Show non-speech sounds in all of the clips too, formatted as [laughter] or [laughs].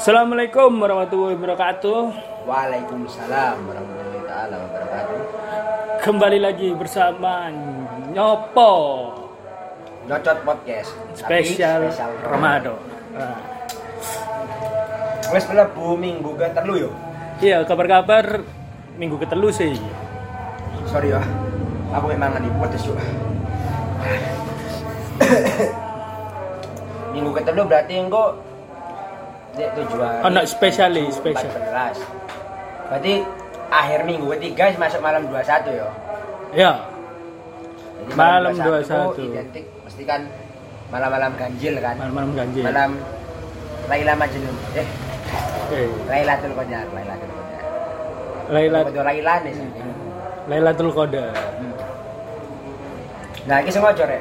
Assalamualaikum warahmatullahi wabarakatuh. Waalaikumsalam warahmatullahi taala wabarakatuh. Kembali lagi bersama Nyopo Nyocot podcast. spesial, spesial Ramadan. Nah, Wes mlebu minggu ke telu yo. iya kabar-kabar minggu ketelu sih. Sorry ya. Aku memang di podcast yo. [coughs] minggu ke telu berarti engko tujuan. Anak spesialis spesial. 14. Berarti akhir minggu ketiga masuk malam 21 yo. Ya, Jadi Malam 21 21. identik pasti kan malam-malam ganjil kan. malam-malam ganjil. Malam Laila Majnun. Eh, Oke. Lailatul Qadar, Lailatul Qadar. Qadar Laila nih sih. Lailatul Qadar. Nah, ini semua core.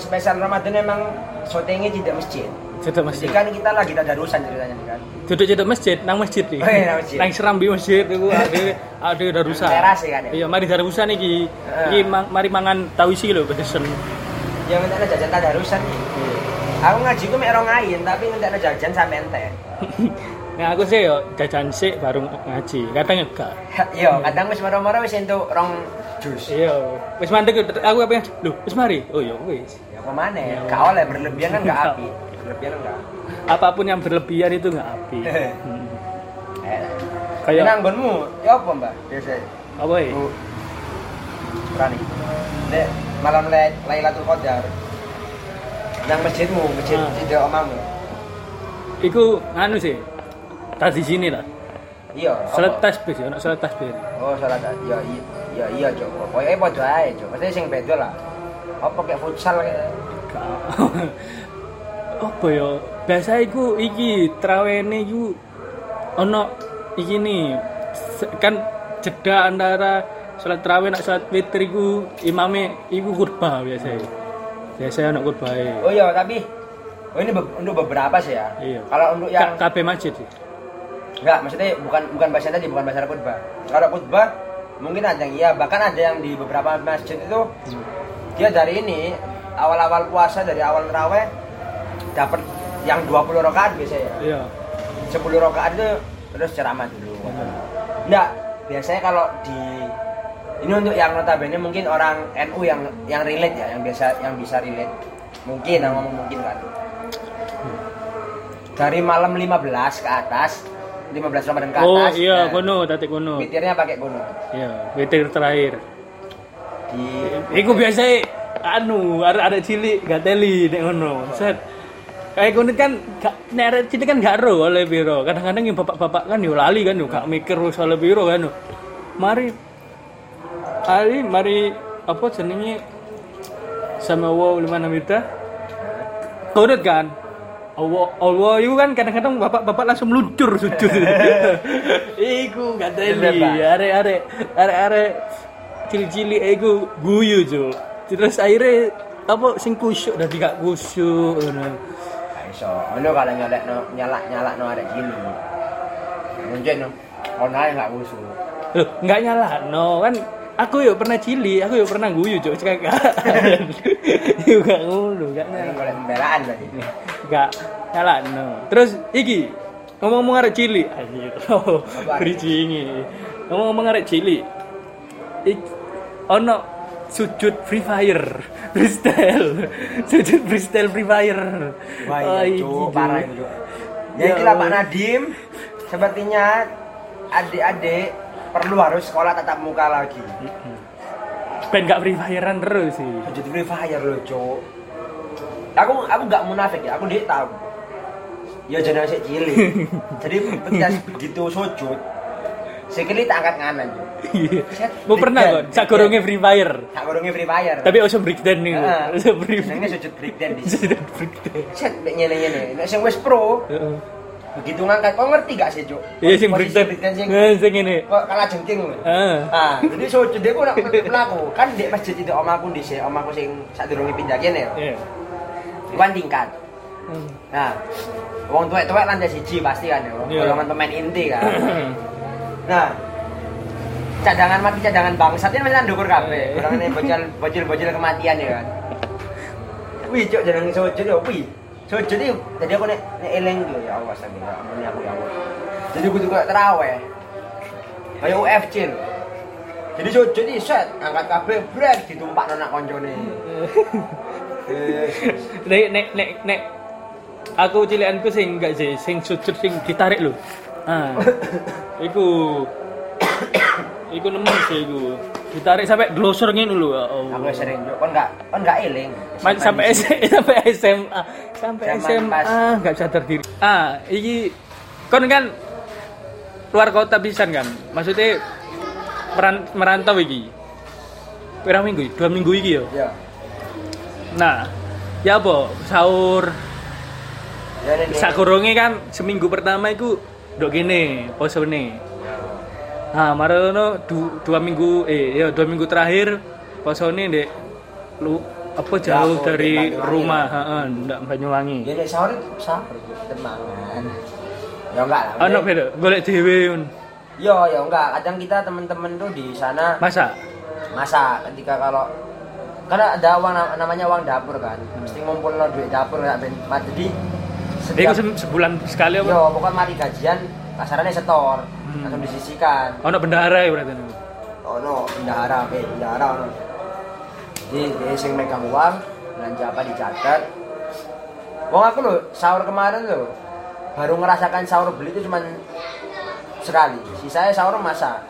Spesial Ramadan emang syutingnya tidak masjid. Jadi masjid. kan kita lagi tadarusan ceritanya nih kan. Duduk cedak masjid, nang masjid nih. Oh, iya, nang masjid. Nang serambi masjid iku ade ade darusan. Teras ya kan ya? Iya, mari darusan iki. Heeh. Iki mang- mari mangan tauisi lho pesen. Yang minta jajan tadarusan nih. Aku ngaji ku mek rong ayin, tapi minta jajan sampe ente. [laughs] Nah aku sih yo jajan sik baru ngaji. Kadang enggak. Yo, [laughs] kadang wis moro-moro wis entuk rong jus. Iya, wis mandek aku apa ya? Lho, wis mari. Oh ya wis. Ya apa mana? Ya, Gak oleh berlebihan kan gak Nggak. [laughs] api. Berlebihan enggak. Apa pun yang berlebihan itu enggak api. Hmm. Eh. Kayak Nanggonmu, ya apa, Mbak? Biasa. apa ya? Berani. Dek, malam Le- Lailatul Qadar. Yang masjidmu, masjid Ah. tidak omamu. Iku nganu sih. Tadi sini lah. Iya. Salat tasbih ya, salat tasbih. Oh, salat ya iya iya iya, Cok. Pokoke padha ae, Cok. Maksudnya sing beda lah. Apa kayak futsal kayak [laughs] apa ya? Biasa iku iki trawene iku ono iki nih kan jeda antara salat tarawih nak salat witir iku imame iku khutbah biasa. Biasa ono khutbah. Oh iya, tapi Oh ini be- untuk beberapa sih ya. Iya. Kalau untuk yang KB masjid sih. enggak, maksudnya bukan bukan bahasa tadi, bukan bahasa khutbah. Kalau khutbah mungkin ada yang iya, bahkan ada yang di beberapa masjid itu dia dari ini awal-awal puasa dari awal terawih dapat yang 20 rakaat biasanya ya. Iya. 10 rakaat itu terus ceramah dulu. Enggak, biasanya kalau di ini untuk yang notabene mungkin orang NU yang yang relate ya, yang biasa yang bisa relate. Mungkin yang ngomong mungkin kan. Dari malam 15 ke atas, 15 Ramadan ke Oh atas. iya, nah, kono tadi kono. Witirnya pakai gunung. Iya, witir terakhir. Di Iku biasa anu, ada ada cilik gak teli nek ngono. Set. Kayak ngono kan gak nek arek cilik kan gak ro oleh piro. Kadang-kadang yang bapak-bapak kan yo lali kan yo gak mikir oleh piro kan. yo. Mari Ali mari apa jenenge? Sama wow lima namita Kodot kan? Allah Allah itu kan kadang-kadang bapak-bapak langsung meluncur sujud. [laughs] Iku gak teli. Bener, arek-arek arek-arek cili-cili iku guyu jo terus akhirnya apa sing kusyuk dadi gak kusyuk ngono. Gak iso. Ngono kalau nyalek no, nyalak nyalak no ada gini. Mungkin no. Ono ae gak usul. Loh, nggak nyala no kan aku yuk pernah cili aku yuk pernah guyu jo cekak [laughs] gak ngono gak boleh pembelaan berarti. gak nyala no terus iki ngomong-ngomong arek cili anjir [laughs] oh bridging ngomong-ngomong arek cili ik ono sujud free fire freestyle sujud freestyle free fire Wah Oh, iya, Cuk, Jo. parah itu. Ya Ya itulah Pak. Nadim, sepertinya adik-adik perlu harus sekolah tatap muka lagi. ben gak free firean terus sih Jadi free fire loh, Cuk. Aku aku nggak munafik ya, aku dia tahu. Ya sik cilik. [laughs] Jadi begitu sujud, sikili tak angkat nganan, Cuk. Iya. Mau pernah breakdown, sak gorongnya free fire. Gorongnya free fire. Tapi usah breakdance nih. Heeh. Usah free Senengnya sujud breakdance di [laughs] Usah breakdance. set mek ngene-ngene. Nek sing wis pro, begitu ngangkat, kau ngerti gak sih, Cuk? Iya sing breakdance. sing sing ini. kok kalah jengking lho. Heeh. Ah, jadi sujud dia nak melaku kan di masjid itu omaku di sini, omaku sing sak durunge pindah kene ya. Iya. Iwan tingkat. Nah, wong tuwek-tuwek lantai siji pasti kan ya. Iya. Golongan pemain inti kan. [clears throat] Nah, cadangan mati cadangan bangsat ini masih ndukur kabeh. Iya. Golongan bocil bocil bocil kematian ya kan. Wih, cok jangan sujud ya, wih. so jadi jadi aku nek nek eling lho ya Allah sampe ya ampun aku ya Allah. Jadi aku juga teraweh kayak UFC lho jadi so jadi set angkat kabel brek ditumpak nang koncone. Eh, [laughs] nek nek nek nek. Aku cilikanku sing enggak sih sing sujud sing ditarik lho. Ah. [coughs] Iku iku nemen sih iku. Ditarik sampai glosor ngene lho ya aku sering juk kon enggak kon enggak eling. Man, sampai sampai SMA [laughs] sampai SMA pas- nggak sadar diri. Ah iki kon kan luar kota pisan kan. Maksudnya meran, merantau iki. Berapa minggu dua minggu iki yo ya. Nah ya apa? Sahur. Ya ini sakurunge kan seminggu pertama iku dok gini posone nah marono du, dua minggu eh ya dua minggu terakhir posone dek lu apa jauh Jauh, dari Banyuwangi. rumah heeh ndak Banyuwangi ya nek sahur sahur temangan ya enggak lah ono beda golek dhewe un. Yo, yo enggak. Kadang kita temen-temen tuh di sana masa masak ketika kalau karena ada uang nam- namanya uang dapur kan, mesti ngumpul duit dapur nggak ben jadi Iku setiap se- sebulan sekali apa? yo pokoknya mari gajian kasarannya setor Hmm. langsung disisikan. Ono bendahara ya berarti. Oh no, bendahara, eh bendahara no. Jadi dia sing megang uang, belanja apa dicatat. Wong aku loh sahur kemarin loh baru ngerasakan sahur beli itu cuman sekali. Sisanya sahur masak.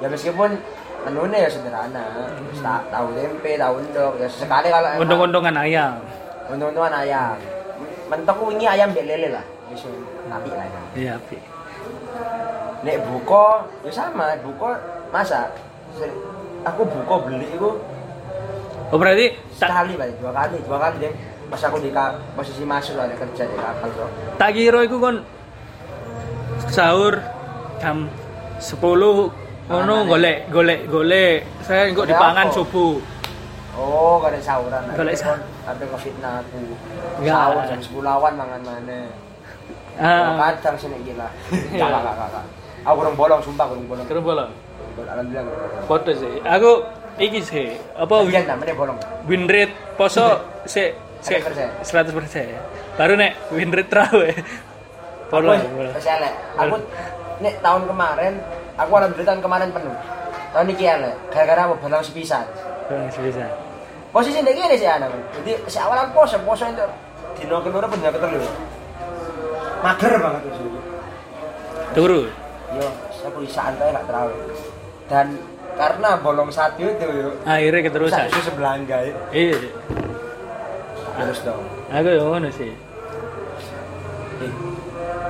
Ya meskipun menunya ya sederhana, Ta- tahu tempe, tahu endok, ya sekali kalau emang Undung-undungan ayam. untung-untungan ayam. Mentok wingi ayam mbek lele lah. Wis tapi lah. ya. Iya, Pi. Nek buko, ya sama, buko masak. Seri- Aku buko beli itu Oh berarti sekali balik dua kali dua kali deh pas aku di posisi masuk lah kerja di kapal so tak kira iku kon sahur jam 10 ngono golek golek golek saya kok dipangan apa? subuh. oh gak ada sahuran Golek sahur. sampai ngefitnah aku Ya. sahur jam sepuluhan mangan mana Ah, kadang sini gila [laughs] gak gak gak gak aku kurang bolong sumpah kurang bolong keren bolong. alhamdulillah kurang Foto sih. Aku iki sih apa Bagian namanya bolong win rate poso se se 100%. 100%. Baru nek win rate trawe. Bolong. aku bolong. masih elek aku nek tahun kemarin aku alhamdulillah tahun kemarin penuh tahun ini elek gara-gara apa bolong sepisan Bolong bisa. posisi ini gini sih anak jadi si awalan poso poso itu dino keloro pun nggak ketelu mager banget tuh sih Turu. Yo aku santai gak terawih dan karena bolong satu itu yo Akhirnya keterusan. itu sebelangga ya Iya. sih. terus dong Aku yang ngono sih. Eh,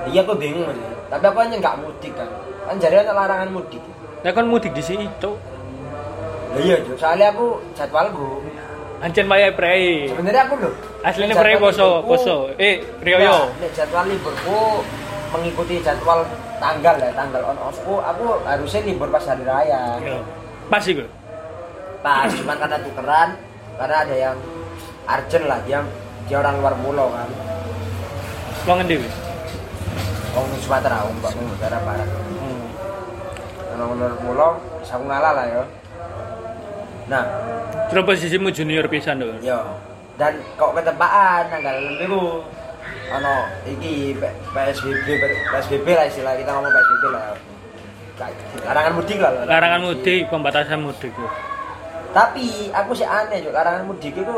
iya aku bingung sih tapi aku hanya nggak mudik kan kan jadi ada larangan mudik Nah kan mudik di sini itu. ya iya Jo. soalnya aku jadwalku Ancen wayahe prei. sebenarnya aku loh Aslinya prei poso, poso. Eh, Rioyo. Nah, jadwal liburku mengikuti jadwal tanggal ya tanggal on offku aku harusnya libur pas hari raya Yo. Pas iku. pas cuman karena tukeran karena ada yang urgent lah dia dia orang luar pulau kan Wong ngendi wis? di Sumatera om mbak Sumatera barat Hmm. luar pulau aku ngalah lah ya nah Terus posisimu junior pisan lho. yo dan kok ketepaan tanggal lembiku ano iki PSBB PSBB lah istilah kita ngomong PSBB lah larangan mudik lah Larangan mudik, pembatasan mudik. tapi aku sih aneh juga larangan mudik itu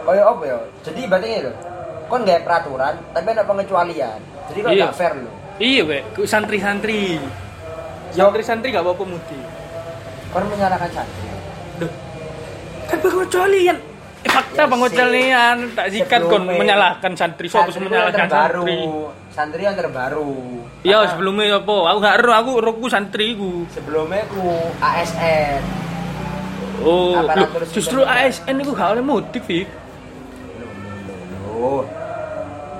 kayak apa ya jadi berarti loh kon nggak peraturan tapi ada pengecualian jadi kok Iya. nggak fair loh Iya. Ku Santri-santri. Santri-santri gak apa-apa mudik. kon menyalahkan santri Duh. Kan pengecualian. Eh, fakta Ya, tak sikat kon menyalahkan santri. Yang menyalahkan terbaru santri? santri yang terbaru Iya, Karena sebelumnya apa? Aku gak ero, aku roku santri ku. sebelumnya ku ASN Oh, loh, sipil justru. ASN itu gak oleh mudik, Fik.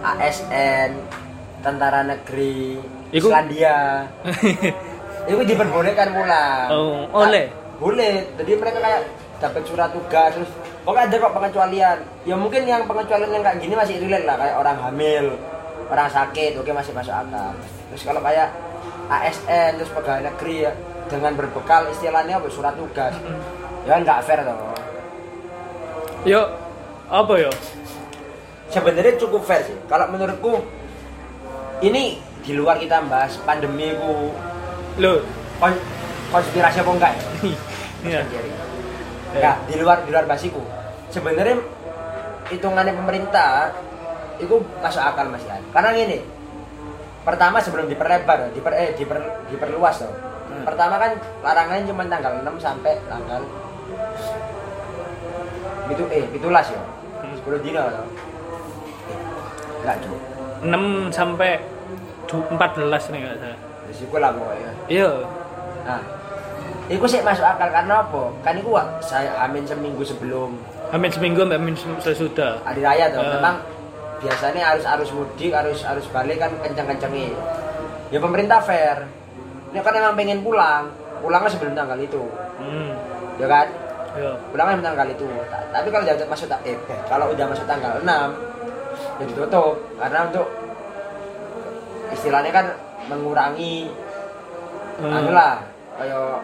ASN tentara negeri Iku- Islandia [laughs] itu diperbolehkan pulang Oh, oleh? Ah, boleh jadi mereka kayak dapat surat tugas terus pokoknya ada kok pengecualian ya mungkin yang pengecualian yang kayak gini masih relate lah kayak orang hamil orang sakit oke masih masuk akal terus kalau kayak ASN terus pegawai negeri ya dengan berbekal istilahnya apa surat tugas ya kan nggak fair toh Yo, apa yo? sebenarnya cukup fair sih. Kalau menurutku ini di luar kita bahas pandemi ku Loh. kon- konspirasi apa enggak ya? [laughs] Iya. Enggak, di luar di luar basiku. Sebenarnya hitungannya pemerintah itu masuk akal Mas Ian. Karena gini. Pertama sebelum diperlebar, diper, eh, diper, diperluas loh. Hmm. Pertama kan larangannya cuma tanggal 6 sampai tanggal itu eh itulah ya. Hmm. 10 dino loh. Enggak, Cuk. 6 sampai du- 14 nih enggak salah. Risiko lah pokoknya. Iya. Nah, itu sih masuk akal karena apa? Kan Wak, saya amin seminggu sebelum Amin seminggu, mbak amin sesudah. hari raya tuh. Ya. Memang biasanya harus arus mudik, harus arus balik kan kencang-kencangnya. Ya pemerintah fair. Ini kan emang pengen pulang, pulangnya sebelum tanggal itu, Hmm. ya kan? Iya. Pulangnya sebelum tanggal itu. Ta- Tapi kalau udah masuk tak eh, kalau udah masuk tanggal 6 ya ditutup karena untuk istilahnya kan mengurangi Hmm. anu lah kayak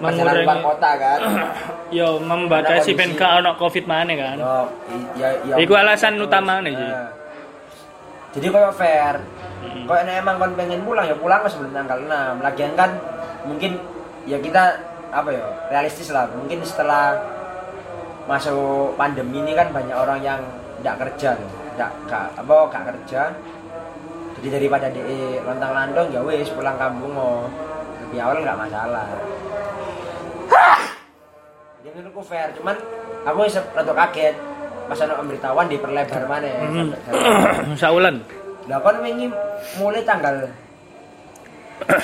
perjalanan luar kota kan. [clears throat] Yo membatasi kondisi- gak ono covid mana kan. Oh, i- ya, ya, Iku alasan utamanya sih. Nah. Jadi kayak fair. Hmm. Kalau emang kon pengen pulang ya pulang ke sebelum tanggal 6. Lagian kan mungkin ya kita apa ya realistis lah. Mungkin setelah masuk pandemi ini kan banyak orang yang tidak kerja. Tidak apa gak kerja. Jadi daripada di lontang landong ya wis pulang kampung mau lebih awal nggak masalah. Menurutku fair, cuman aku rada kaget pas ana pemberitahuan diperlebar mana ya. Hmm. sampai- [clears throat] Saulan. lah kan wingi mulai tanggal [clears throat]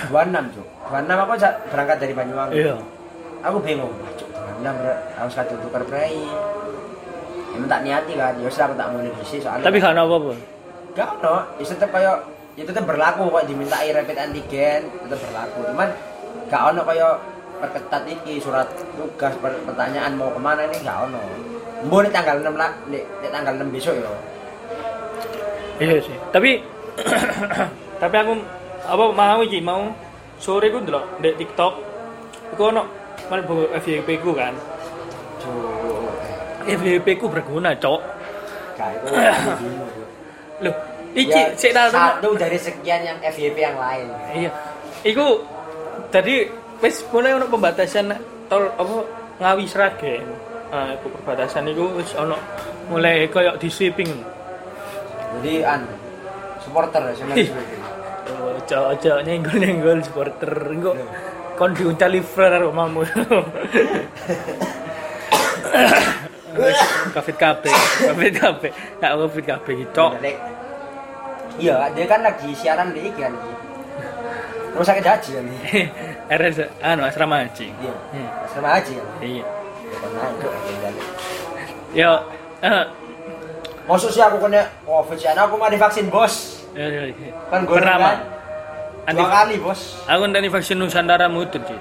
26 cuk 26 aku berangkat dari Banyuwangi Iya. aku bingung cuk 26 ber- harus kata tukar prei emang tak niati kan ya aku tak mulai di soalnya Tapi gak apa-apa. gak ono ya tetep kayak ya tetep berlaku kok dimintai rapid antigen tetep berlaku cuman gak ono kayak perketat iki surat tugas per- pertanyaan mau ke mana ini gak ono Mbok nih tanggal 6 lah, nih, nih tanggal 6 besok ya. Iya sih. Tapi [clears throat] tapi aku apa mau iki mau sore ku ndelok ndek TikTok. Iku ono mlebu FYP ku kan. Cuk. FYP ku berguna, [clears throat] Cok. Loh, iki Ya, sik satu dari sekian yang FYP yang lain. Iya. Iku tadi wis mulai ono pembatasan tol apa Ngawi Sragen. Nah, iku perbatasan iku wis ono mulai koyo di sweeping. Jadi an supporter ya sama Ih. Oh, ojo nyenggol nyenggol supporter engko kon diuncal liver karo mamu. Covid kabeh, covid kabeh, gak covid iki, Cok. Iya, dia kan lagi siaran di iki kan. Rumah sakit haji kan. [laughs] RS anu asrama haji. Iya. Hmm, Sama haji. Iya. Ya, kan. Yo, eh Masuk sih aku kena covid sih, aku mau divaksin bos. ya, ya, ya. Kan gue Pertama. kan. Anti Dua kali bos. aku ndani vaksin Nusantara mutur, Ci.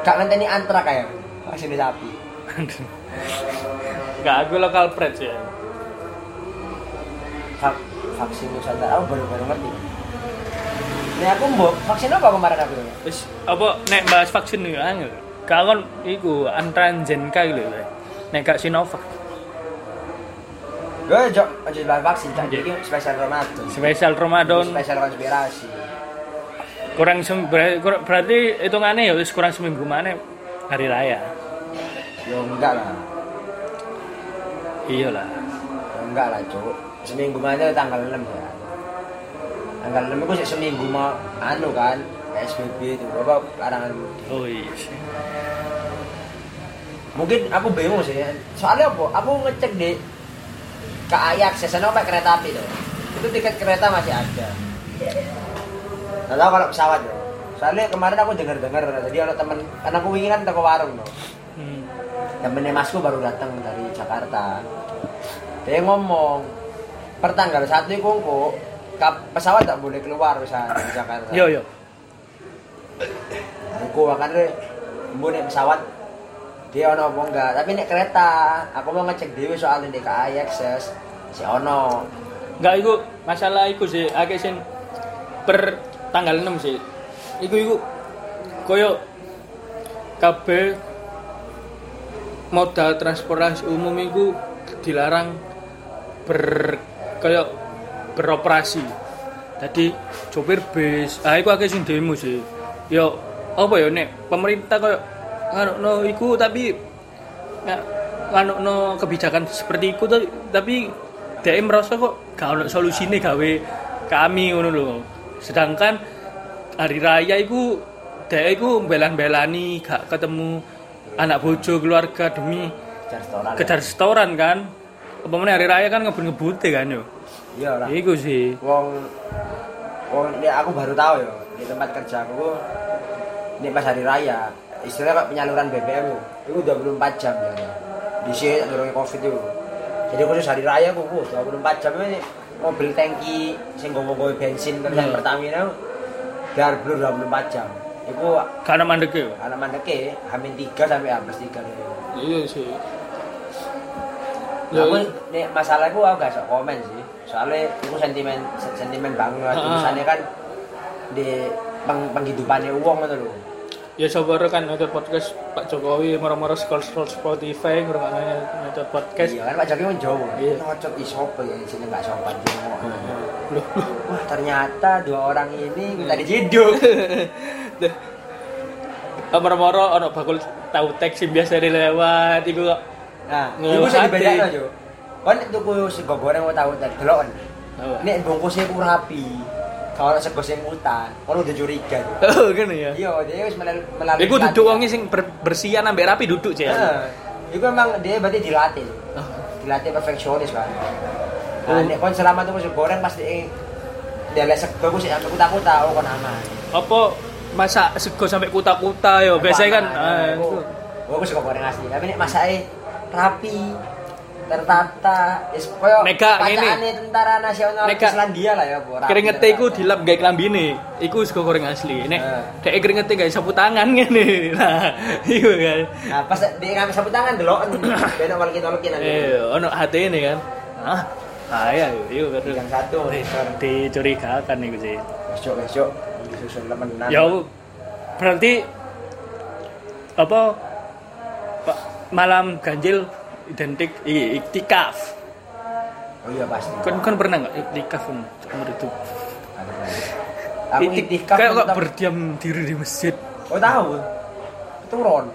Gak ngenteni antra kayak vaksin sapi. [laughs] Enggak, aku lokal pret. Vak- vaksin Nusantara, aku baru-baru ngerti. Ini aku mbok vaksin apa kemarin aku? Wis apa nek bahas vaksin yo angel. Kakon iku iki lho. Nek gak Sinovac Gue jok aja bahas vaksin, jadi ini spesial Ramadan. spesial Ramadan Spesial konspirasi. kurang sem- berarti hitungannya ya wis kurang seminggu mana hari raya. Yo enggak lah. Iya lah. Yo, enggak lah, Cuk. Seminggu mana tanggal 6 ya. Tanggal 6 itu seminggu mau anu kan PSBB itu apa larangan mudik. Oh iya. sih. Mungkin aku bingung sih. Soalnya apa? Aku ngecek di KAI akses sana pakai kereta api tuh. Itu tiket kereta masih ada. Nggak tahu kalau pesawat ya. Soalnya kemarin aku dengar-dengar tadi ada temen karena aku ingin kan toko warung tuh. Hmm. temennya masku baru datang dari Jakarta dia ngomong pertanggal satu kap pesawat tak boleh keluar misalnya dari Jakarta Yo yo. aku makanya bu naik pesawat dia ono apa enggak tapi naik kereta aku mau ngecek dulu soal di KAI akses si ono Enggak iku masalah iku sih akeh sing per tanggal 6 sih. Iku iku koyo kabeh modal transportasi umum iku dilarang ber kayak beroperasi. Tadi sopir bis, ah iku akeh sing demo sih. Yo apa ya nek pemerintah kayak ngono iku tapi nggak no kebijakan seperti itu tapi tapi dia merasa kok gak ono solusine gawe kami ngono lho. Sedangkan hari raya iku dia iku belan-belani gak ketemu anak bojo keluarga demi kejar setoran kan. Apa meneh hari raya kan ngebut-ngebute kan yo. Iya lah. Iku sih. Wong wong ini aku baru tahu ya di tempat kerjaku ini pas hari raya istilahnya kayak penyaluran BBM itu itu 24 jam ya di sini dorongnya covid itu jadi khusus hari raya aku 24 jam ini mobil tangki sing gowo bensin kan Hmm. Pertamina dar blur 24 jam itu Karena mandek yo. anak mandeke hamin 3 sampai habis 3 gitu. Iya sih. Aku nek masalah itu aku gak sok komen sih. Soalnya itu sentimen sentimen banget. Ah. Urusannya kan di peng, penghidupannya uang gitu loh. Ya sabar kan ada podcast Pak Jokowi moro-moro scroll scroll Spotify ngrungokne ada podcast. Iya kan Pak Jokowi Jawa. Iya. Ngocot di sopo ya sini nggak sopan juga. Loh. Wah ternyata dua orang ini minta diciduk. Ah, Moro-moro ono bakul tahu teks sing biasa dilewat iku kok. Nah, Ngeluh itu bisa hati. Kan tuku sego goreng mau tahu tadi delok kan. Apa? Nek bungkusnya ku rapi. Kalau sego sing utang, kalau udah curiga. Oh, ngono ya. Iya, dia wis melal- melalui. Iku duduk wonge sing ber- bersihan ambek rapi duduk cek. Heeh. Itu emang dia berarti dilatih. Oh. Dilatih perfeksionis kan. Oh. Nah, nek kon selama tuh sego goreng pasti dia lihat sego ku sih aku takut tahu kon aman. Apa masak sego sampai kuta-kuta yo. Biasanya kan itu. aku sego goreng asli, tapi nek masake rapi, tertata, wis koyo Neka, ngene. tentara nasional Neka. Islandia lah ya, Bu. Keringete iku dilap gawe klambine. Iku sego goreng asli. Nek Eh. dek keringete gawe sapu tangan ngene. Nah, iku kan. Nah, pas dia ngambil sapu tangan deloken, [coughs] beno walki-walki nanti. Eh, ono hati ini kan. Ah, saya yuk kan. Yang satu, Dicurigakan iku sih. besok besok susun temenan. Ya berarti apa Pak malam ganjil identik i- iktikaf. Oh iya pasti. Kan kan pernah nggak iktikaf kan seumur itu? Aku Iktik- iktikaf kayak kok berdiam diri di masjid. Oh tahu. Turun.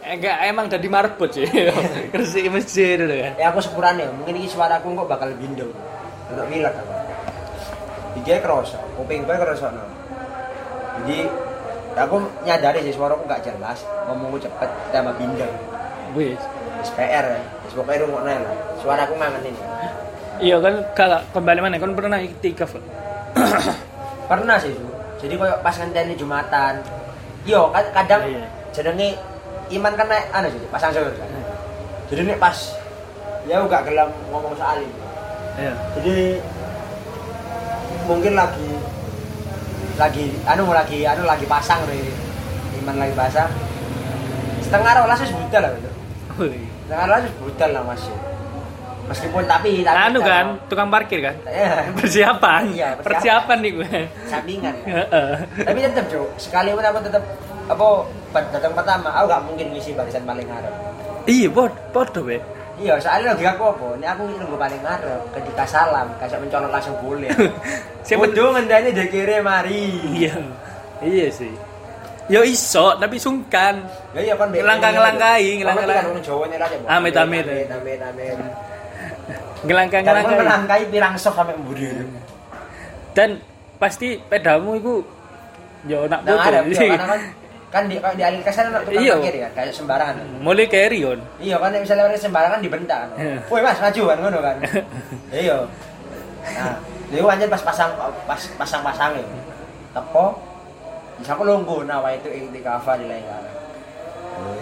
Enggak emang dari marbot sih. [laughs] Gresik masjid gitu kan. Ya aku sepurane, mungkin ini suaraku kok bakal bindo. Untuk milak aku. Iki kerasa, kuping gue kerasa no. Jadi aku nyadari sih suaraku gak jelas, ngomongku cepet tambah bindeng. Wis. Wis PR ya, pokoknya rungokne lah. Suaraku mangan ini. Iya kan kalau kembali mana kan pernah iktikaf. [clears throat] kan? Pernah sih itu. Jadi koyo pas ngenteni Jumatan. Kan kadang Iya. jenenge iman kan naik anu sih, pasang surut kan. Jadi nek pas ya aku gak gelam ngomong soal ini. Iya. jadi mungkin lagi lagi anu lagi anu lagi pasang re iman lagi pasang setengah rolas wis budal lah gitu. Rolas wis budal lah masih meskipun tapi tapi Anu kan, tukang parkir kan? ya [laughs] Persiapan. Iya, persiapan. persiapan nih gue. sampingan ya. Heeh. tapi tetap Jo sekali pun aku tetap apa datang pertama aku gak mungkin ngisi barisan paling ngarep Iya, pod, podo be. iya soalnya lagi aku apa ini aku nunggu paling ngarep ketika salam kayak mencolok langsung boleh [laughs] Siapa Kudu ngendani dekire mari Iya. Iya sih. Yo iso, tapi sungkan. Ya iya kan Ngelangkah-ngelangkahi, ngelangkah- aja. Amit, amit. Amit amit amit. Ngelangkah Kalau ngelangkah. ngelangkahi pirang sok sampai mburi. Dan pasti pedamu itu yo nak Nah, bodoh. ada [laughs] kan kan di kalau di alih kesan ada tukang Iya. parkir ya, kayak sembarangan. Mulai carry on. Iya kan misalnya parkir sembarangan dibentak. kan. Woi Mas, maju kan ngono kan. [laughs] Iya. Nah, dia anjir pas pasang pas pasang-pasang ya. Tepo bisa aku lungguh nah wah itu ing di lain kan.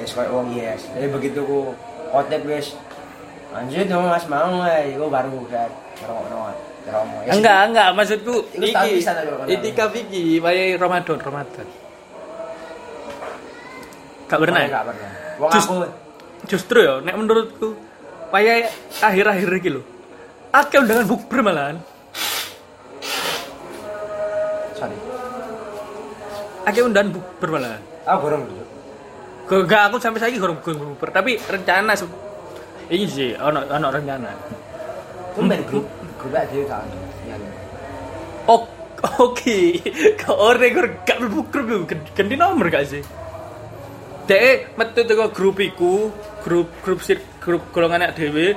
Wes koyo wong yes. Jadi begitu ku khotib wis Anjir dong mas mau eh, gue baru kan ngerokok ngerokok. Enggak, enggak, maksudku iki. Itikaf iki wayahe Ramadan, Ramadan. Gak pernah. ya? Enggak pernah. Wong aku Justru ya, nek menurutku wayahe akhir-akhir iki lho. Akeh undangan bukber malahan. sorry. Akeh undangan bukber malahan. Aku gorong dulu. Gak, aku sampai saiki gorong gorong bukber, tapi rencana ini sih ono ono rencana. aku main grup grup aja kan Oh, oke. Kau orang gue gak mlebu grup ganti nomor gak sih? Dek metu teko grup iku, grup grup sir, grup golongan anak dhewe.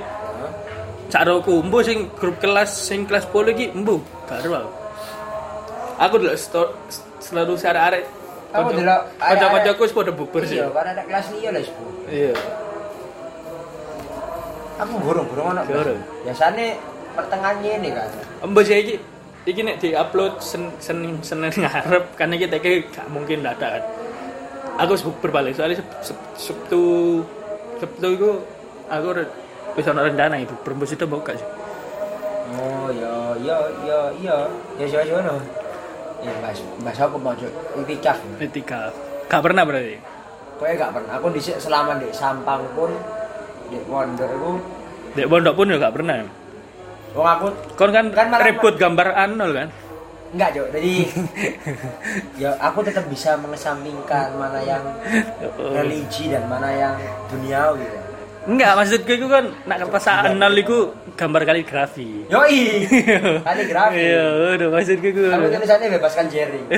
Cak roku, mbo sing grup kelas sing kelas 10 iki mbo gak aku. Aku sto- selalu arek-arek. Aku Kanca- delok Kanca-kancaku wis padha bukber sih. iya kan ada kelas liya lah iku Iya. aku burung-burung ono Burung. biasane pertengahan ini kan Embo sih iki iki nek di-upload sen sen Senin ngarep kan iki teke gak mungkin dadak kan. Aku sebut berbalik soalnya Seb- Seb- Sabtu Sabtu iku aku wis ana rencana ibu perembus itu mau gak sih? oh iya iya iya iya ya siapa siapa no ya mas mas aku mau itikaf Ketika gak pernah berarti. Kowe gak pernah. Aku dhisik selama di Sampang pun di pondok itu Dek pondok pun ya gak pernah. wong aku Kon kan, Kan ribut gambar anol kan? enggak, Cuk. Jadi [laughs] ya aku tetap bisa mengesampingkan mana yang [laughs] religi dan mana yang duniawi. ya. Enggak, maksudku itu kan nak kertas anol iku gambar kaligrafi. Yoi. [laughs] Kaligrafi. Iya, udah maksudku iku. Aku tulisannya bebaskan Jerry. [laughs]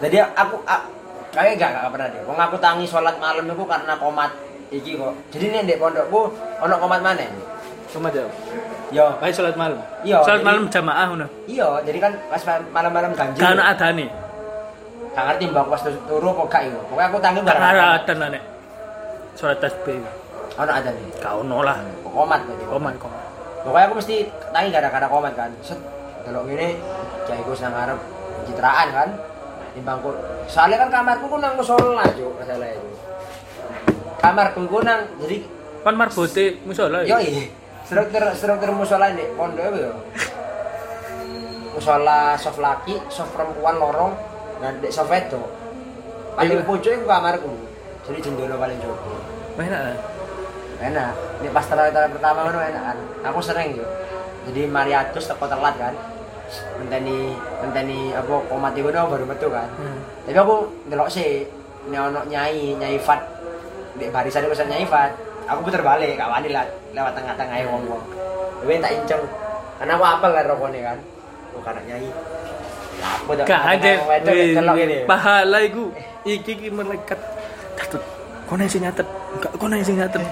Jadi aku a- kayak gak, gak pernah deh. Wong aku tangi sholat malam itu karena komat iki kok. Jadi nih di pondokku ono komat mana? Cuma jawab. Yo, Ayo sholat malam. Iya, Sholat jadi- malam jamaah ngono. iya. Jadi kan pas malam-malam ganjil. Gak ono adane. Gak ngerti mbak pas turu kok gak iku. Pokoknya aku tangi barang. ada adan lah nek. Sholat tasbih. Ono ada nih. Gak ono lah. Komat berarti. Koman koman. Pokoknya aku mesti tangi gara-gara komat kan. Set. Kalau gini, jahit gue ngarep pencitraan kan. Timbangku. Soalnya kan kamarku ku nang musola, Cuk, masalah itu. Kamarku ku nang jadi Kan marbote musola. ya? yo iya. Struktur struktur musola ini pondok yo. Musola soft laki, soft perempuan lorong, dan dek soft itu. Paling Iya. pucuk itu kamarku. Jadi jendela paling jauh. Enak lah. enak. Ini pas terawih terawih pertama kan enak kan. Aku sering yo jadi Mariatus teko telat kan. Menteni menteni apa komat dong baru metu kan. Hmm. tapi aku ndelok sih ini ono nyai nyai Fat. Di barisan itu nyai Fat. Aku puter balik gak wani lah lewat tengah-tengah wong wong tapi tak inceng. Karena aku apel kan rokoknya kan. Oh karena nyai. Aku tuh Gak ini. Pahala iku. Iki iki melekat. Datut. Kono sing nyatet. Enggak kono sing nyatet.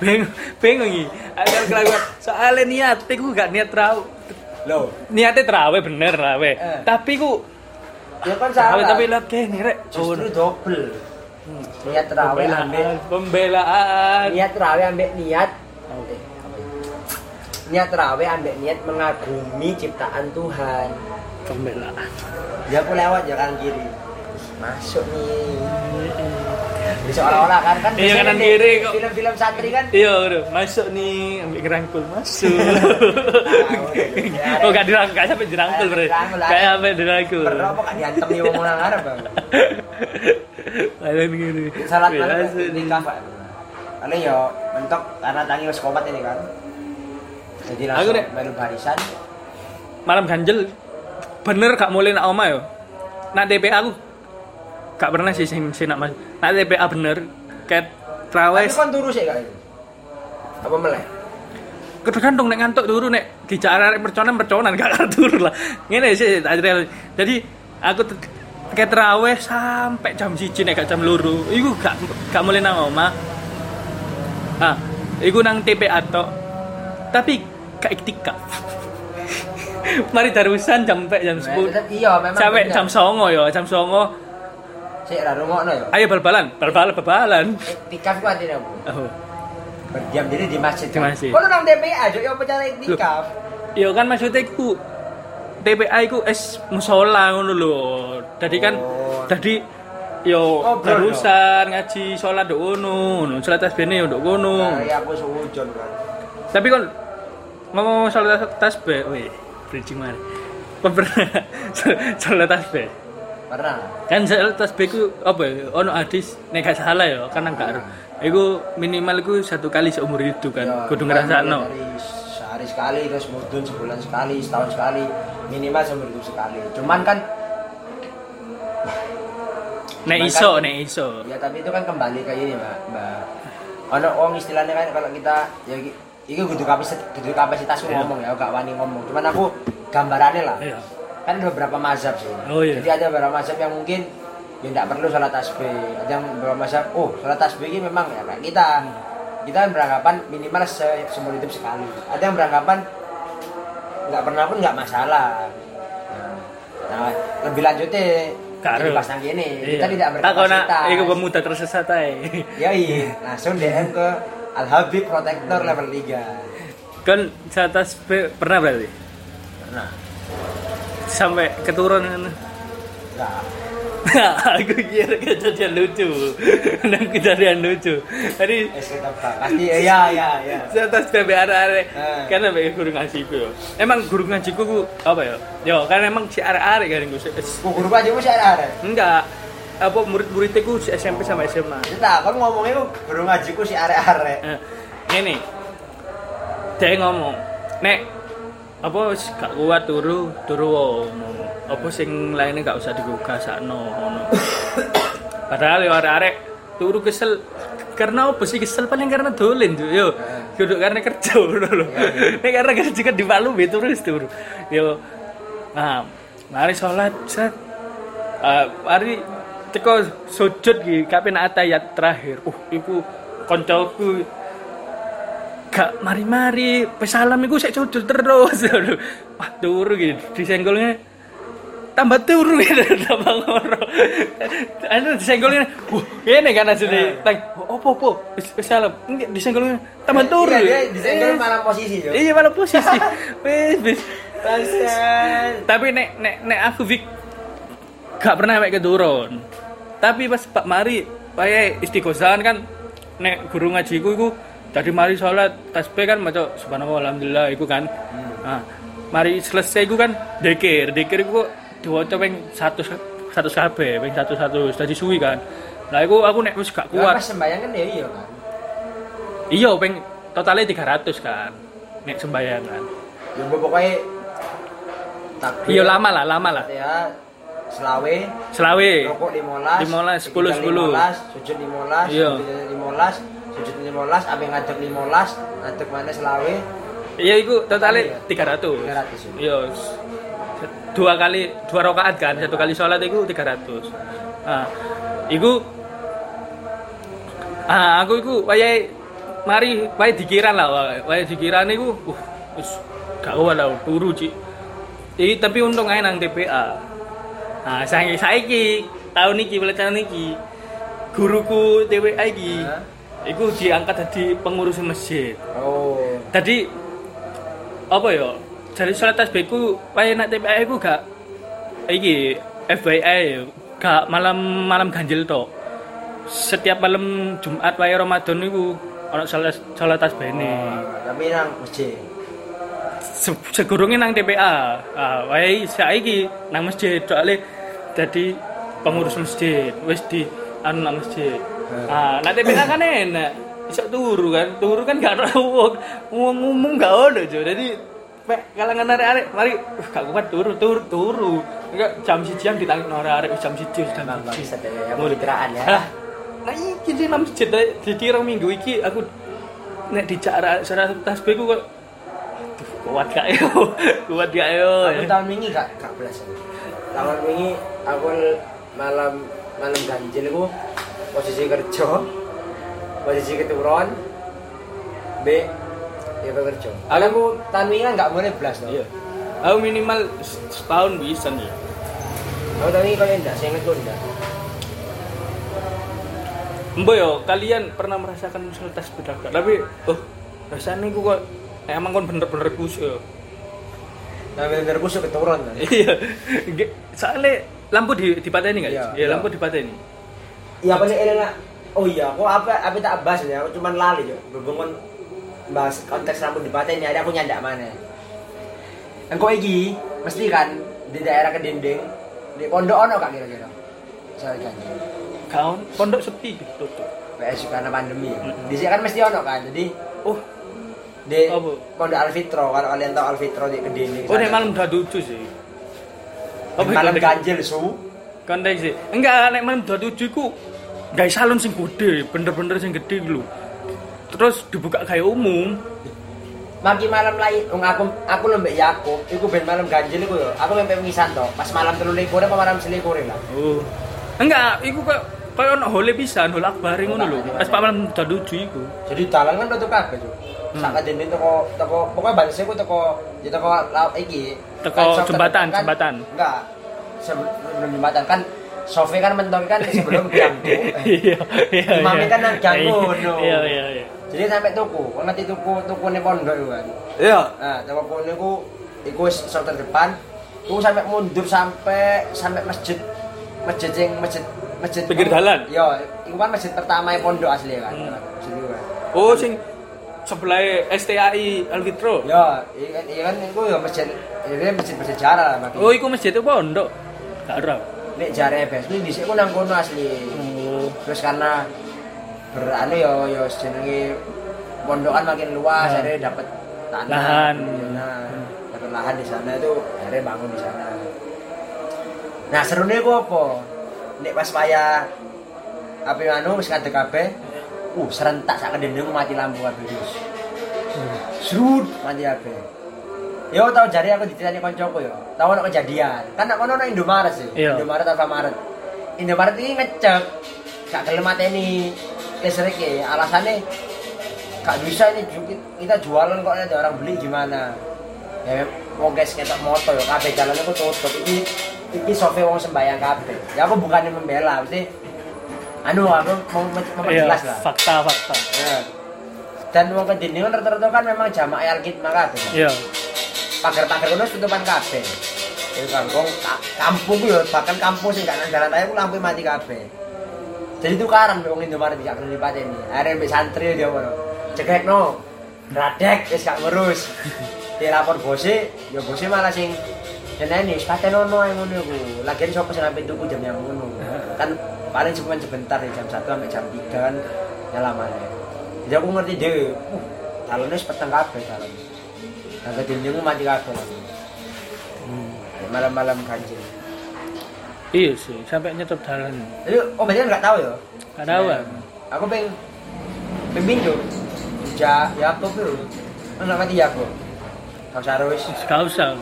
Bingung bingung iki. Ada kelakuan. Soalnya niat iku gak niat raw. loh Niatnya terawih bener terawih. Eh. Tapi ku ya kan terawih salah tapi lah kene rek. justru double niat terawih ambil pembelaan. niat terawih ambek niat ya? niat terawih ambek niat mengagumi ciptaan Tuhan Pembelaan. ya aku lewat ya kanan kiri masuk nih seolah-olah kan kan Iya, kanan di kiri kok. film-film santri kan Iya, udah masuk nih, ambil kerangkul masuk. [laughs] oh, gak dirangkul, gak sampai dirangkul, lah. Gak sampai dirangkul. berapa kok diantem [laughs] nih ngomong nang Arab bang Kalian gini. salat nih. nikah pak Karena ya mentok karena tangi wis komat ini kan jadi langsung melu barisan Malam ganjel, bener gak mulai nak oma yo. Nak TPA aku gak pernah sih sing sing nak mas. Nak TPA bener, ket tapi trawes. kan turu sih kak. Apa melek? Tergantung nek ngantuk turu nek dijak arek perconan perconan gak turu lah. Ngene sih jadi aku kayak terawih sampai jam siji nek gak jam luru iku gak gak mulai nang oma ah iku nang TPA tok. Tapi gak iktikaf. [laughs] Mari darusan sampai jam 10 Tetep iya memang sampai jam songo ya jam songo Sik ra rungokno ya. ayo bal-balan bal-balan bal-balan Iktikaf ku artinya apa? oh. Berdiam diri di masjid. Di masjid. Kok nang TPA aja ya apa cara iktikaf? Iya kan maksudnya iku TPA iku es musola ngono lho. Dadi kan Oh. dadi yo Ngobrol, terusan ngaji sholat nduk ngono, ngono. Sholat tasbih nduk ngono. Nah, ya aku suwujon kan. Tapi kan ngomong sholat tasbih, wih, bridging? Pernah [laughs] sholat tasbih. Pernah. Kan sholat tasbih ku apa ya? Ono hadis nek gak salah ya, kan gak ero. Iku minimal iku satu kali seumur hidup kan. Ya, Kudu ngrasakno. Dari sehari sekali terus mudun sebulan sekali, setahun sekali, minimal seumur hidup sekali. Cuman kan Nek iso, kan- nek iso. ya tapi itu kan kembali ke ini, Mbak. Mbak. Ono wong istilahnya kan kalau kita ya ki- Iku kudu kapasitas kudu kapasitas Iya. ngomong ya, gak wani ngomong. Cuman aku gambarannya lah. Iya. Kan ada beberapa mazhab sih. Oh, iya. Jadi ada beberapa mazhab yang mungkin ya tidak perlu sholat tasbih. Ada yang beberapa mazhab, oh sholat tasbih ini memang ya kayak kita. Kita kan beranggapan minimal se seumur hidup sekali. Ada yang beranggapan nggak pernah pun nggak masalah. Nah, nah, lebih lanjutnya Karo. jadi pas nang kene. Kita tidak berkapasitas. iku pemuda tersesat ae. [laughs] Ya iya, langsung DM ke Al Habib Protector level 3. Kan tasbih pernah berarti sampai keturunan enggak. [laughs] aku kira kejadian lucu dan kejadian lucu tadi Es kita Pak. Pasti iya iya iya. atas BB arek-arek Eh. kan sampai guru ngajiku yo emang guru ngajiku ku apa ya yo kan emang si arek-arek kan gue Ku guru aja mesti ada. enggak apa murid-muridnya ku si SMP sama SMA Kita kan ngomongnya ku guru ngajiku si arek-arek. Eh, ini dia ngomong nek apa gak kuat turu turu ngono apa sing lainnya gak usah digugah sakno ngono. Padahal yo arek-arek turu kesel. Karena apa sih kesel? Paling karena dolen tuh yo kudu karena kerja [laughs] ngono lho. Nek karena kerja kan di Palu be turu wis turu. Yo nah mari sholat set Eh, mari teko sujud ki kapan ayat terakhir. Uh iku koncoku gak mari-mari pesalam iku sik sujud terus. [laughs] Wah turu gitu disenggolnya. Tambah turu [laughs] gitu tambah ngoro. Anu disenggolnya wah ini kan asli tang opo opo? Pesalam enggak disenggolnya tambah turu Iya, dia disenggol Eh, malah posisi yo. iya malah posisi. [laughs] Wis wis. Tapi nek nek nek aku Vic gak pernah sampai keturun. Tapi pas Pak Mari pakai istiqosahan kan nek guru ngajiku iku tadi mari sholat tasbih kan maca subhanallah alhamdulillah iku kan nah, mari selesai iku kan dekir dekir iku diwaca ping 100 100 kabeh ping 100 100 dadi suwi kan lah iku aku nek wis gak Kuat. Pas sembayang kan ya iya kan. iya ping totalnya 300 kan nek sembahyang kan Ya pokoknya takbir. iya lama lah lama lah Ya selawe selawe rokok 15 15, 10, 10. 15 sujud 15 Iya. sujud 15 sujud 15 ambil ngadeg 15 ngadeg mana selawe Iya, itu totalnya Iya. 300. 300, ya. Iya. Dua kali dua rakaat kan, satu kali sholat itu 300. Nah, itu ah aku itu wayahe mari wayahe dikiran lah wayahe dikiran iku uh wis gak kuat lah turu Cik. Iki tapi untung ae nang TPA. Nah, saiki saiki tahun iki mulai tahun iki guruku TPA iki Hah? Iku diangkat jadi pengurus masjid. oh Tadi apa ya? Dari sholat tasbih ku wae nak TPA ku gak iki FYI gak malam malam ganjil tok. Setiap malam Jumat wae Ramadan iku ana sholat sholat tasbih ini. tapi nang masjid Se segurunge nang TPA. Ah, wae saiki nang masjid soalnya jadi pengurus masjid wis di anu nang masjid. Ah, nak TPA kan enak. Iso turu kan, turu kan gak ada wong wong umum gak ono jo. Jadi kalangan arek-arek mari uh, gak kuat turu turu turu. Enggak jam siji jam ditangkap arek jam siji jam siji. bisa deh, ya, ya. Nah iki sih masjid eh, jadi rong minggu iki aku nek dijak sholat tasbih ku kok kuat gak yo [laughs] kuat gak yo aku tahun ini gak gak belas tahun ini aku malam malam ganjil aku posisi kerja posisi keturun B ya B kerja aku tahun ini kan gak boleh belas loh iya aku minimal setahun bisa nih aku tahun ini kalau enggak saya ingat enggak Mbak yo, kalian pernah merasakan sholat tasbih gak? Tapi, oh, rasanya ku kok emang kon bener-bener kusuk yo. nah bener kusuk keturun kan Iya, soalnya lampu di dipateni nggak? Iya, iya. lampu dipateni. Iya apa nih enak oh iya aku apa apa tak bahas ya aku cuman lali yo berhubungan bahas konteks rambut di ini ada aku nyandak mana engkau iki mesti kan di daerah kedinding di pondok ono kak kira-kira soalnya ganjil Kawan, pondok sepi tutup. PS karena pandemi ya. Di sini kan mesti ono kan. Jadi Oh, di Apa? Pondok Alfitro kalau kalian tahu Alfitro di Kediri. oh nek malam udah lucu sih. Di malam ganjil su. Kontek sih. Enggak, nek malam 27 ku guys salon sing gede, bener-bener sing gede lho. Terus dibuka kayak umum. Maki malam lain, wong aku aku lembek Yakub, iku ben malam ganjil iku yo. Aku mepet wisan to, pas malam 23 apa malam 24 lah. Oh. Enggak, iku kok koyo ono hole pisan, hole akbar ngono lho. Pas Malam daduju iku. Jadi dalan kan tutup kabeh, Cuk. Hmm. Sak kadene toko toko pokoknya bangsa ku toko ya laut iki. Teko jembatan, jembatan. Enggak. Sebelum jembatan kan Sofi kan mentok kan sebelum ganggu. [laughs] Iya, iya. Imamnya iya. kan nang ganggu. Iya, iya, iya. Jadi sampai tuku, kau ngerti tuku tuku nih pondok itu kan. Iya. Nah, toko kono iku iku wis sok terdepan. Iku sampai mundur sampai sampai masjid masjid yang masjid masjid Pinggir dalan? Iya, iku kan masjid pertama yang pondok asli kan. Hmm. Masjid kan. Oh, sing sebelah STAI Alfitro. Ya, iya kan, iya kan iku ya masjid ini masjid bersejarah lah. Oh, iku masjid itu pondok. Gak ora. Nek jare bes ini dhisik ku nang kono asli. Oh. Terus karena berane ya ya jenenge pondokan makin luas, Nah. akhirnya dapat tanah, Lahan. Nah, dapat lahan di sana itu akhirnya bangun di sana. Nah, serunya ku apa? Nek pas paya api anu wis ngadeg kabeh, uh serentak sak kendene ku mati lampu kabeh wis. Serut mati kabeh. Yo tau jari aku dititani koncoku yo. Tahu ono kejadian. Kan nak kono ono Indomaret sih. Iya. Indomaret Alfamaret. Indomaret ini ngecek gak gelem mateni listrik ya. Alasannya gak bisa ini kita jualan kok ada orang beli gimana. Ya mau guys ketok motor yo kabeh jalannya ku tutup. Iki iki sofe wong sembayang kabeh. Ya aku bukannya membela, mesti anu aku mau Iya, memperjelas lah. fakta, fakta. Ya. Dan wong kedini kan rata-rata kan memang jamaah Alkitab kabeh Iya. Pagar-pagar kono tutupan kabeh. Itu kampung ka- kampung yo bahkan kampung sing gak dalan raya lampu mati kabeh. Jadi tukaran wong Indomaret gak kena dipateni. Are mbek santri dia ngono. Cekekno. Radek wis gak ngurus. Dia lapor bose, ya bose malah sing jenenge wis patenono ae ngono iku. Lagian sapa sing sampe tuku jam yang ngono. Kan paling cuma sebentar ya jam 1 sampai jam 3 kan maneh. Jadi aku ngerti dhewe. Uh, dalane wis peteng kabeh dalane. Agak dindingmu mati kabeh. Hmm. Malam-malam ganjil. Iya sih, sampai nyetop dalan. Jadi, oh berarti nggak tahu ya? Gak tahu kan. Aku peng pemimpin tuh. Ja, Yakub tuh. Mana mati Yakub? Kau sarus. Gak usah.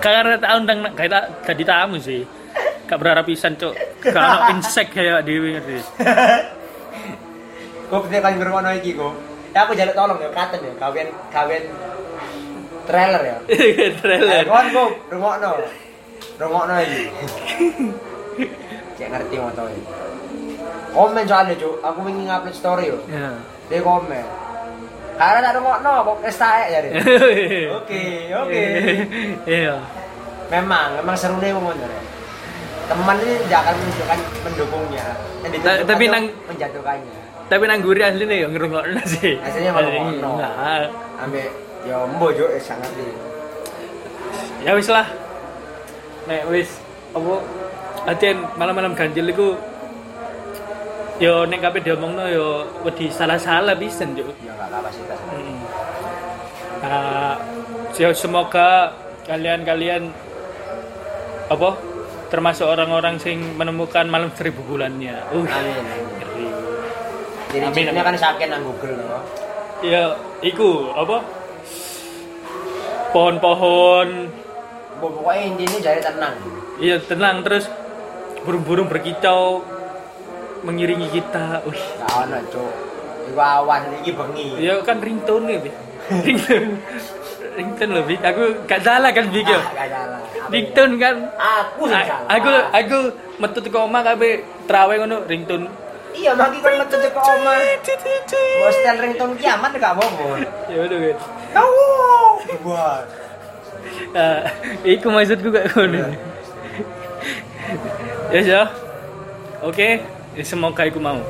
Karena tak undang gak tak jadi tamu sih. Gak berharap pisan. Gak ono insek kayak dewe ngerti. Kau ketika kalian berwono iki kok. Ya aku jaluk tolong ya, katen ya, kawin kawin trailer ya. [laughs] Trailer. Kawan kok, rungokno. Rungokno iki. Cek ngerti motor ini. Komen soalnya cuk, aku ingin upload story yo. Ya. Dia komen. Karena tak rungokno, kok kestaek ya. Rin. Oke, oke. Iya. Memang, memang seru nih ngomong ya. Teman ini tidak akan menunjukkan mendukungnya. Tapi nang- menjatuhkannya. Tapi nang guri asli nih yang ngerungokno sih. Aslinya malah ngerungokno. Enggak. Ambek ya mbo jo eh, sangat di. Ya wis lah. Nek wis apa latihan malam-malam ganjil iku yo nek kabeh diomongno yo wedi salah-salah pisan yo. Ya enggak kapasitas. Hmm. Nah, ya semoga kalian-kalian apa termasuk orang-orang sing menemukan malam seribu bulannya. Uh, Amin. Jadi Amin, amin. kan sakit nang Google loh. Ya, iku apa? Pohon-pohon, Pokoknya intinya jadi tenang. iya tenang terus burung-burung berkicau mengiringi kita. Wih, Gak ono cuk. Iku awan iki bengi. ya kan ringtone nih, Bi. ringtone. ringtone Bi. Aku gak salah kan, Bi. yo. Ah, gak salah. Ringtone kan. Aku A- salah. Aku aku metu teko omah kabeh trawe ngono ringtone. Iya, maki kon metu ke omah. Bos setel ringtone kiamat gak apa-apa. Ya udah kan. Tahu. Buat. Ah, iku maksudku gak ngono. Ya, ya. Oke, ya, semoga iku mau.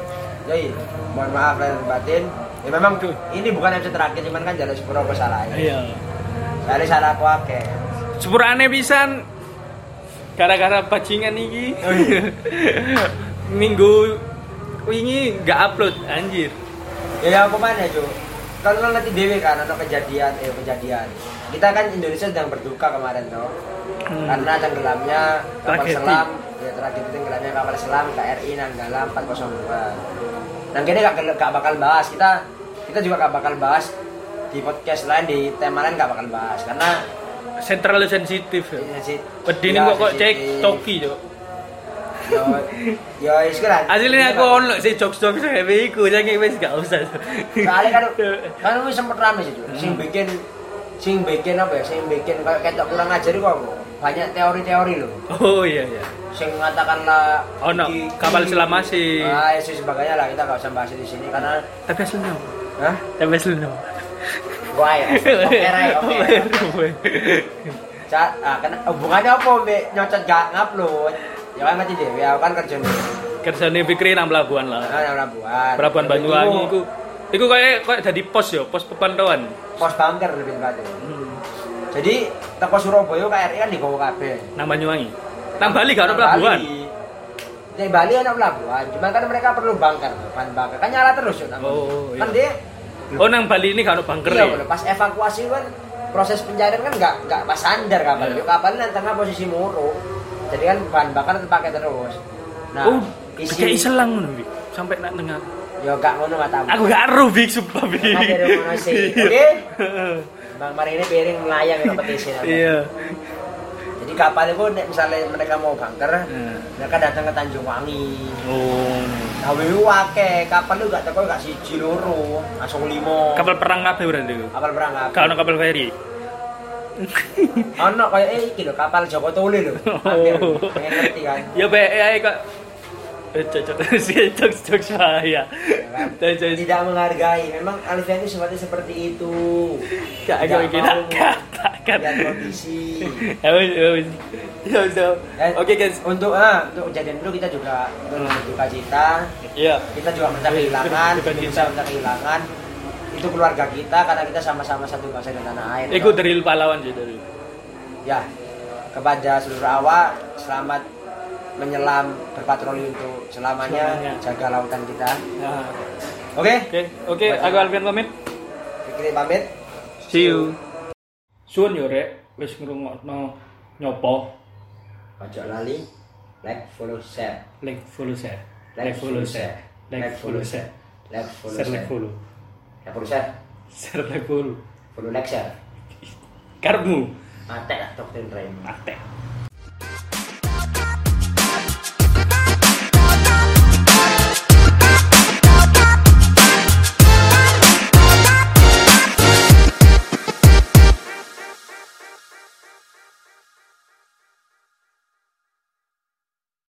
Jadi, mohon maaf lahir dan batin. Ya memang ini bukan episode terakhir, cuman kan jalan sepuluh apa salahnya. Iya. Dari salah aku akeh. Sepurane pisan gara-gara bajingan iki. [laughs] Minggu wingi nggak upload anjir. Ya aku mana cuy? Kalau nanti dewe kan atau kejadian, eh kejadian. Kita kan Indonesia sedang berduka kemarin toh. Hmm. Karena tenggelamnya kapal Tragedi. selam, ya tragedi tenggelamnya kapal selam KRI Nanggala 402. Dan kini gak, gak bakal bahas kita kita juga gak bakal bahas di podcast lain di tema lain nggak bakal bahas karena Sentral sensitif ya. sih Wedi ini ya, kok cek sensitif. toki yo. Yo wis kan Aslinya aku ono sih jokes-jokes heavy iku jadi wis gak usah. soalnya kan kan wis sempet rame sih sing bikin sing bikin apa ya sing bikin kayak ketok kurang ajar kok aku banyak teori-teori loh Oh iya iya. sing mengatakan lah Oh, no. Kapal selam asing. ah itu sebagainya lah kita nggak usah bahas di sini karena Tapi aslinya? Hah? Tapi aslinya? Wah ya, oke oke. Cat, ah, kan hubungannya apa mbak nyocot gak ngupload? Ya kan ngerti deh, ya kan kerja nih. Kersane pikir nang pelabuhan lah. Nah, yang Labuan. Pelabuhan Banyuwangi iku iku kayak kayak dadi pos yo, pos pepantauan. pos bunker lebih tepatnya. Hmm. Jadi teko Surabaya KRI kan digawa kabeh. Nang Banyuwangi. Nang Bali gak ada Nang pelabuhan. Di Bali ada pelabuhan, cuman kan mereka perlu bunker, bahan bakar. Kan nyala terus ya. Oh, Kan iya. dia Oh nang Bali ini gak ada bunker Iya, ya. pas evakuasi kan proses pencarian kan nggak nggak pas sandar kapal. Iya. Kapal tengah posisi muru. Jadi kan bahan bakar terpakai terus. Nah, Oh, isi kayak selang. Sampai nak tengah. ya gak ngono matamu. Aku gak ero Bi, sumpah Bi. Ada rumah nasi. [laughs] Oke. Bang Mari ini piring melayang ya kompetisi. Iya. Jadi kapal itu misalnya mereka mau bunker, Hmm. mereka datang ke Tanjung Wangi. Oh. Gawe wake, kapal itu gak teko gak siji loro, langsung limo. Kapal perang kabeh berarti kapal perang. Gak ono kapal feri. Ono kayak eh iki lho kapal Joko Tole lho. [laughs] Pengen ngerti kan. Ya be ae kok. Eh cocok [laughs] sih? Cocok. Tidak menghargai. Memang Alfian itu sifatnya seperti itu. Gak gak [laughs] gak. lihat kondisi. Ya ya. Ya Oke guys. Untuk ah, untuk kejadian dulu kita juga berduka cita. Iya. Kita juga merasa Iya, kehilangan, kita merasa kehilangan. Itu keluarga kita karena kita sama-sama satu bangsa dan tanah air. Iku dari pahlawan sih dari. Ya, kepada seluruh awak selamat menyelam berpatroli untuk selamanya, Selamanya. jaga lautan kita. Nah. Oke, Oke, oke, aku Alfian pamit. kita pamit. See you. Suun yo rek, wis ngrungokno nyopo, Ojo lali, like, follow, share, like follow share, like, follow, share, like follow share, like, follow, share share, like follow, like, follow, share, share like follow. follow, like, share. Karmu, Mate lah Raymond. ate.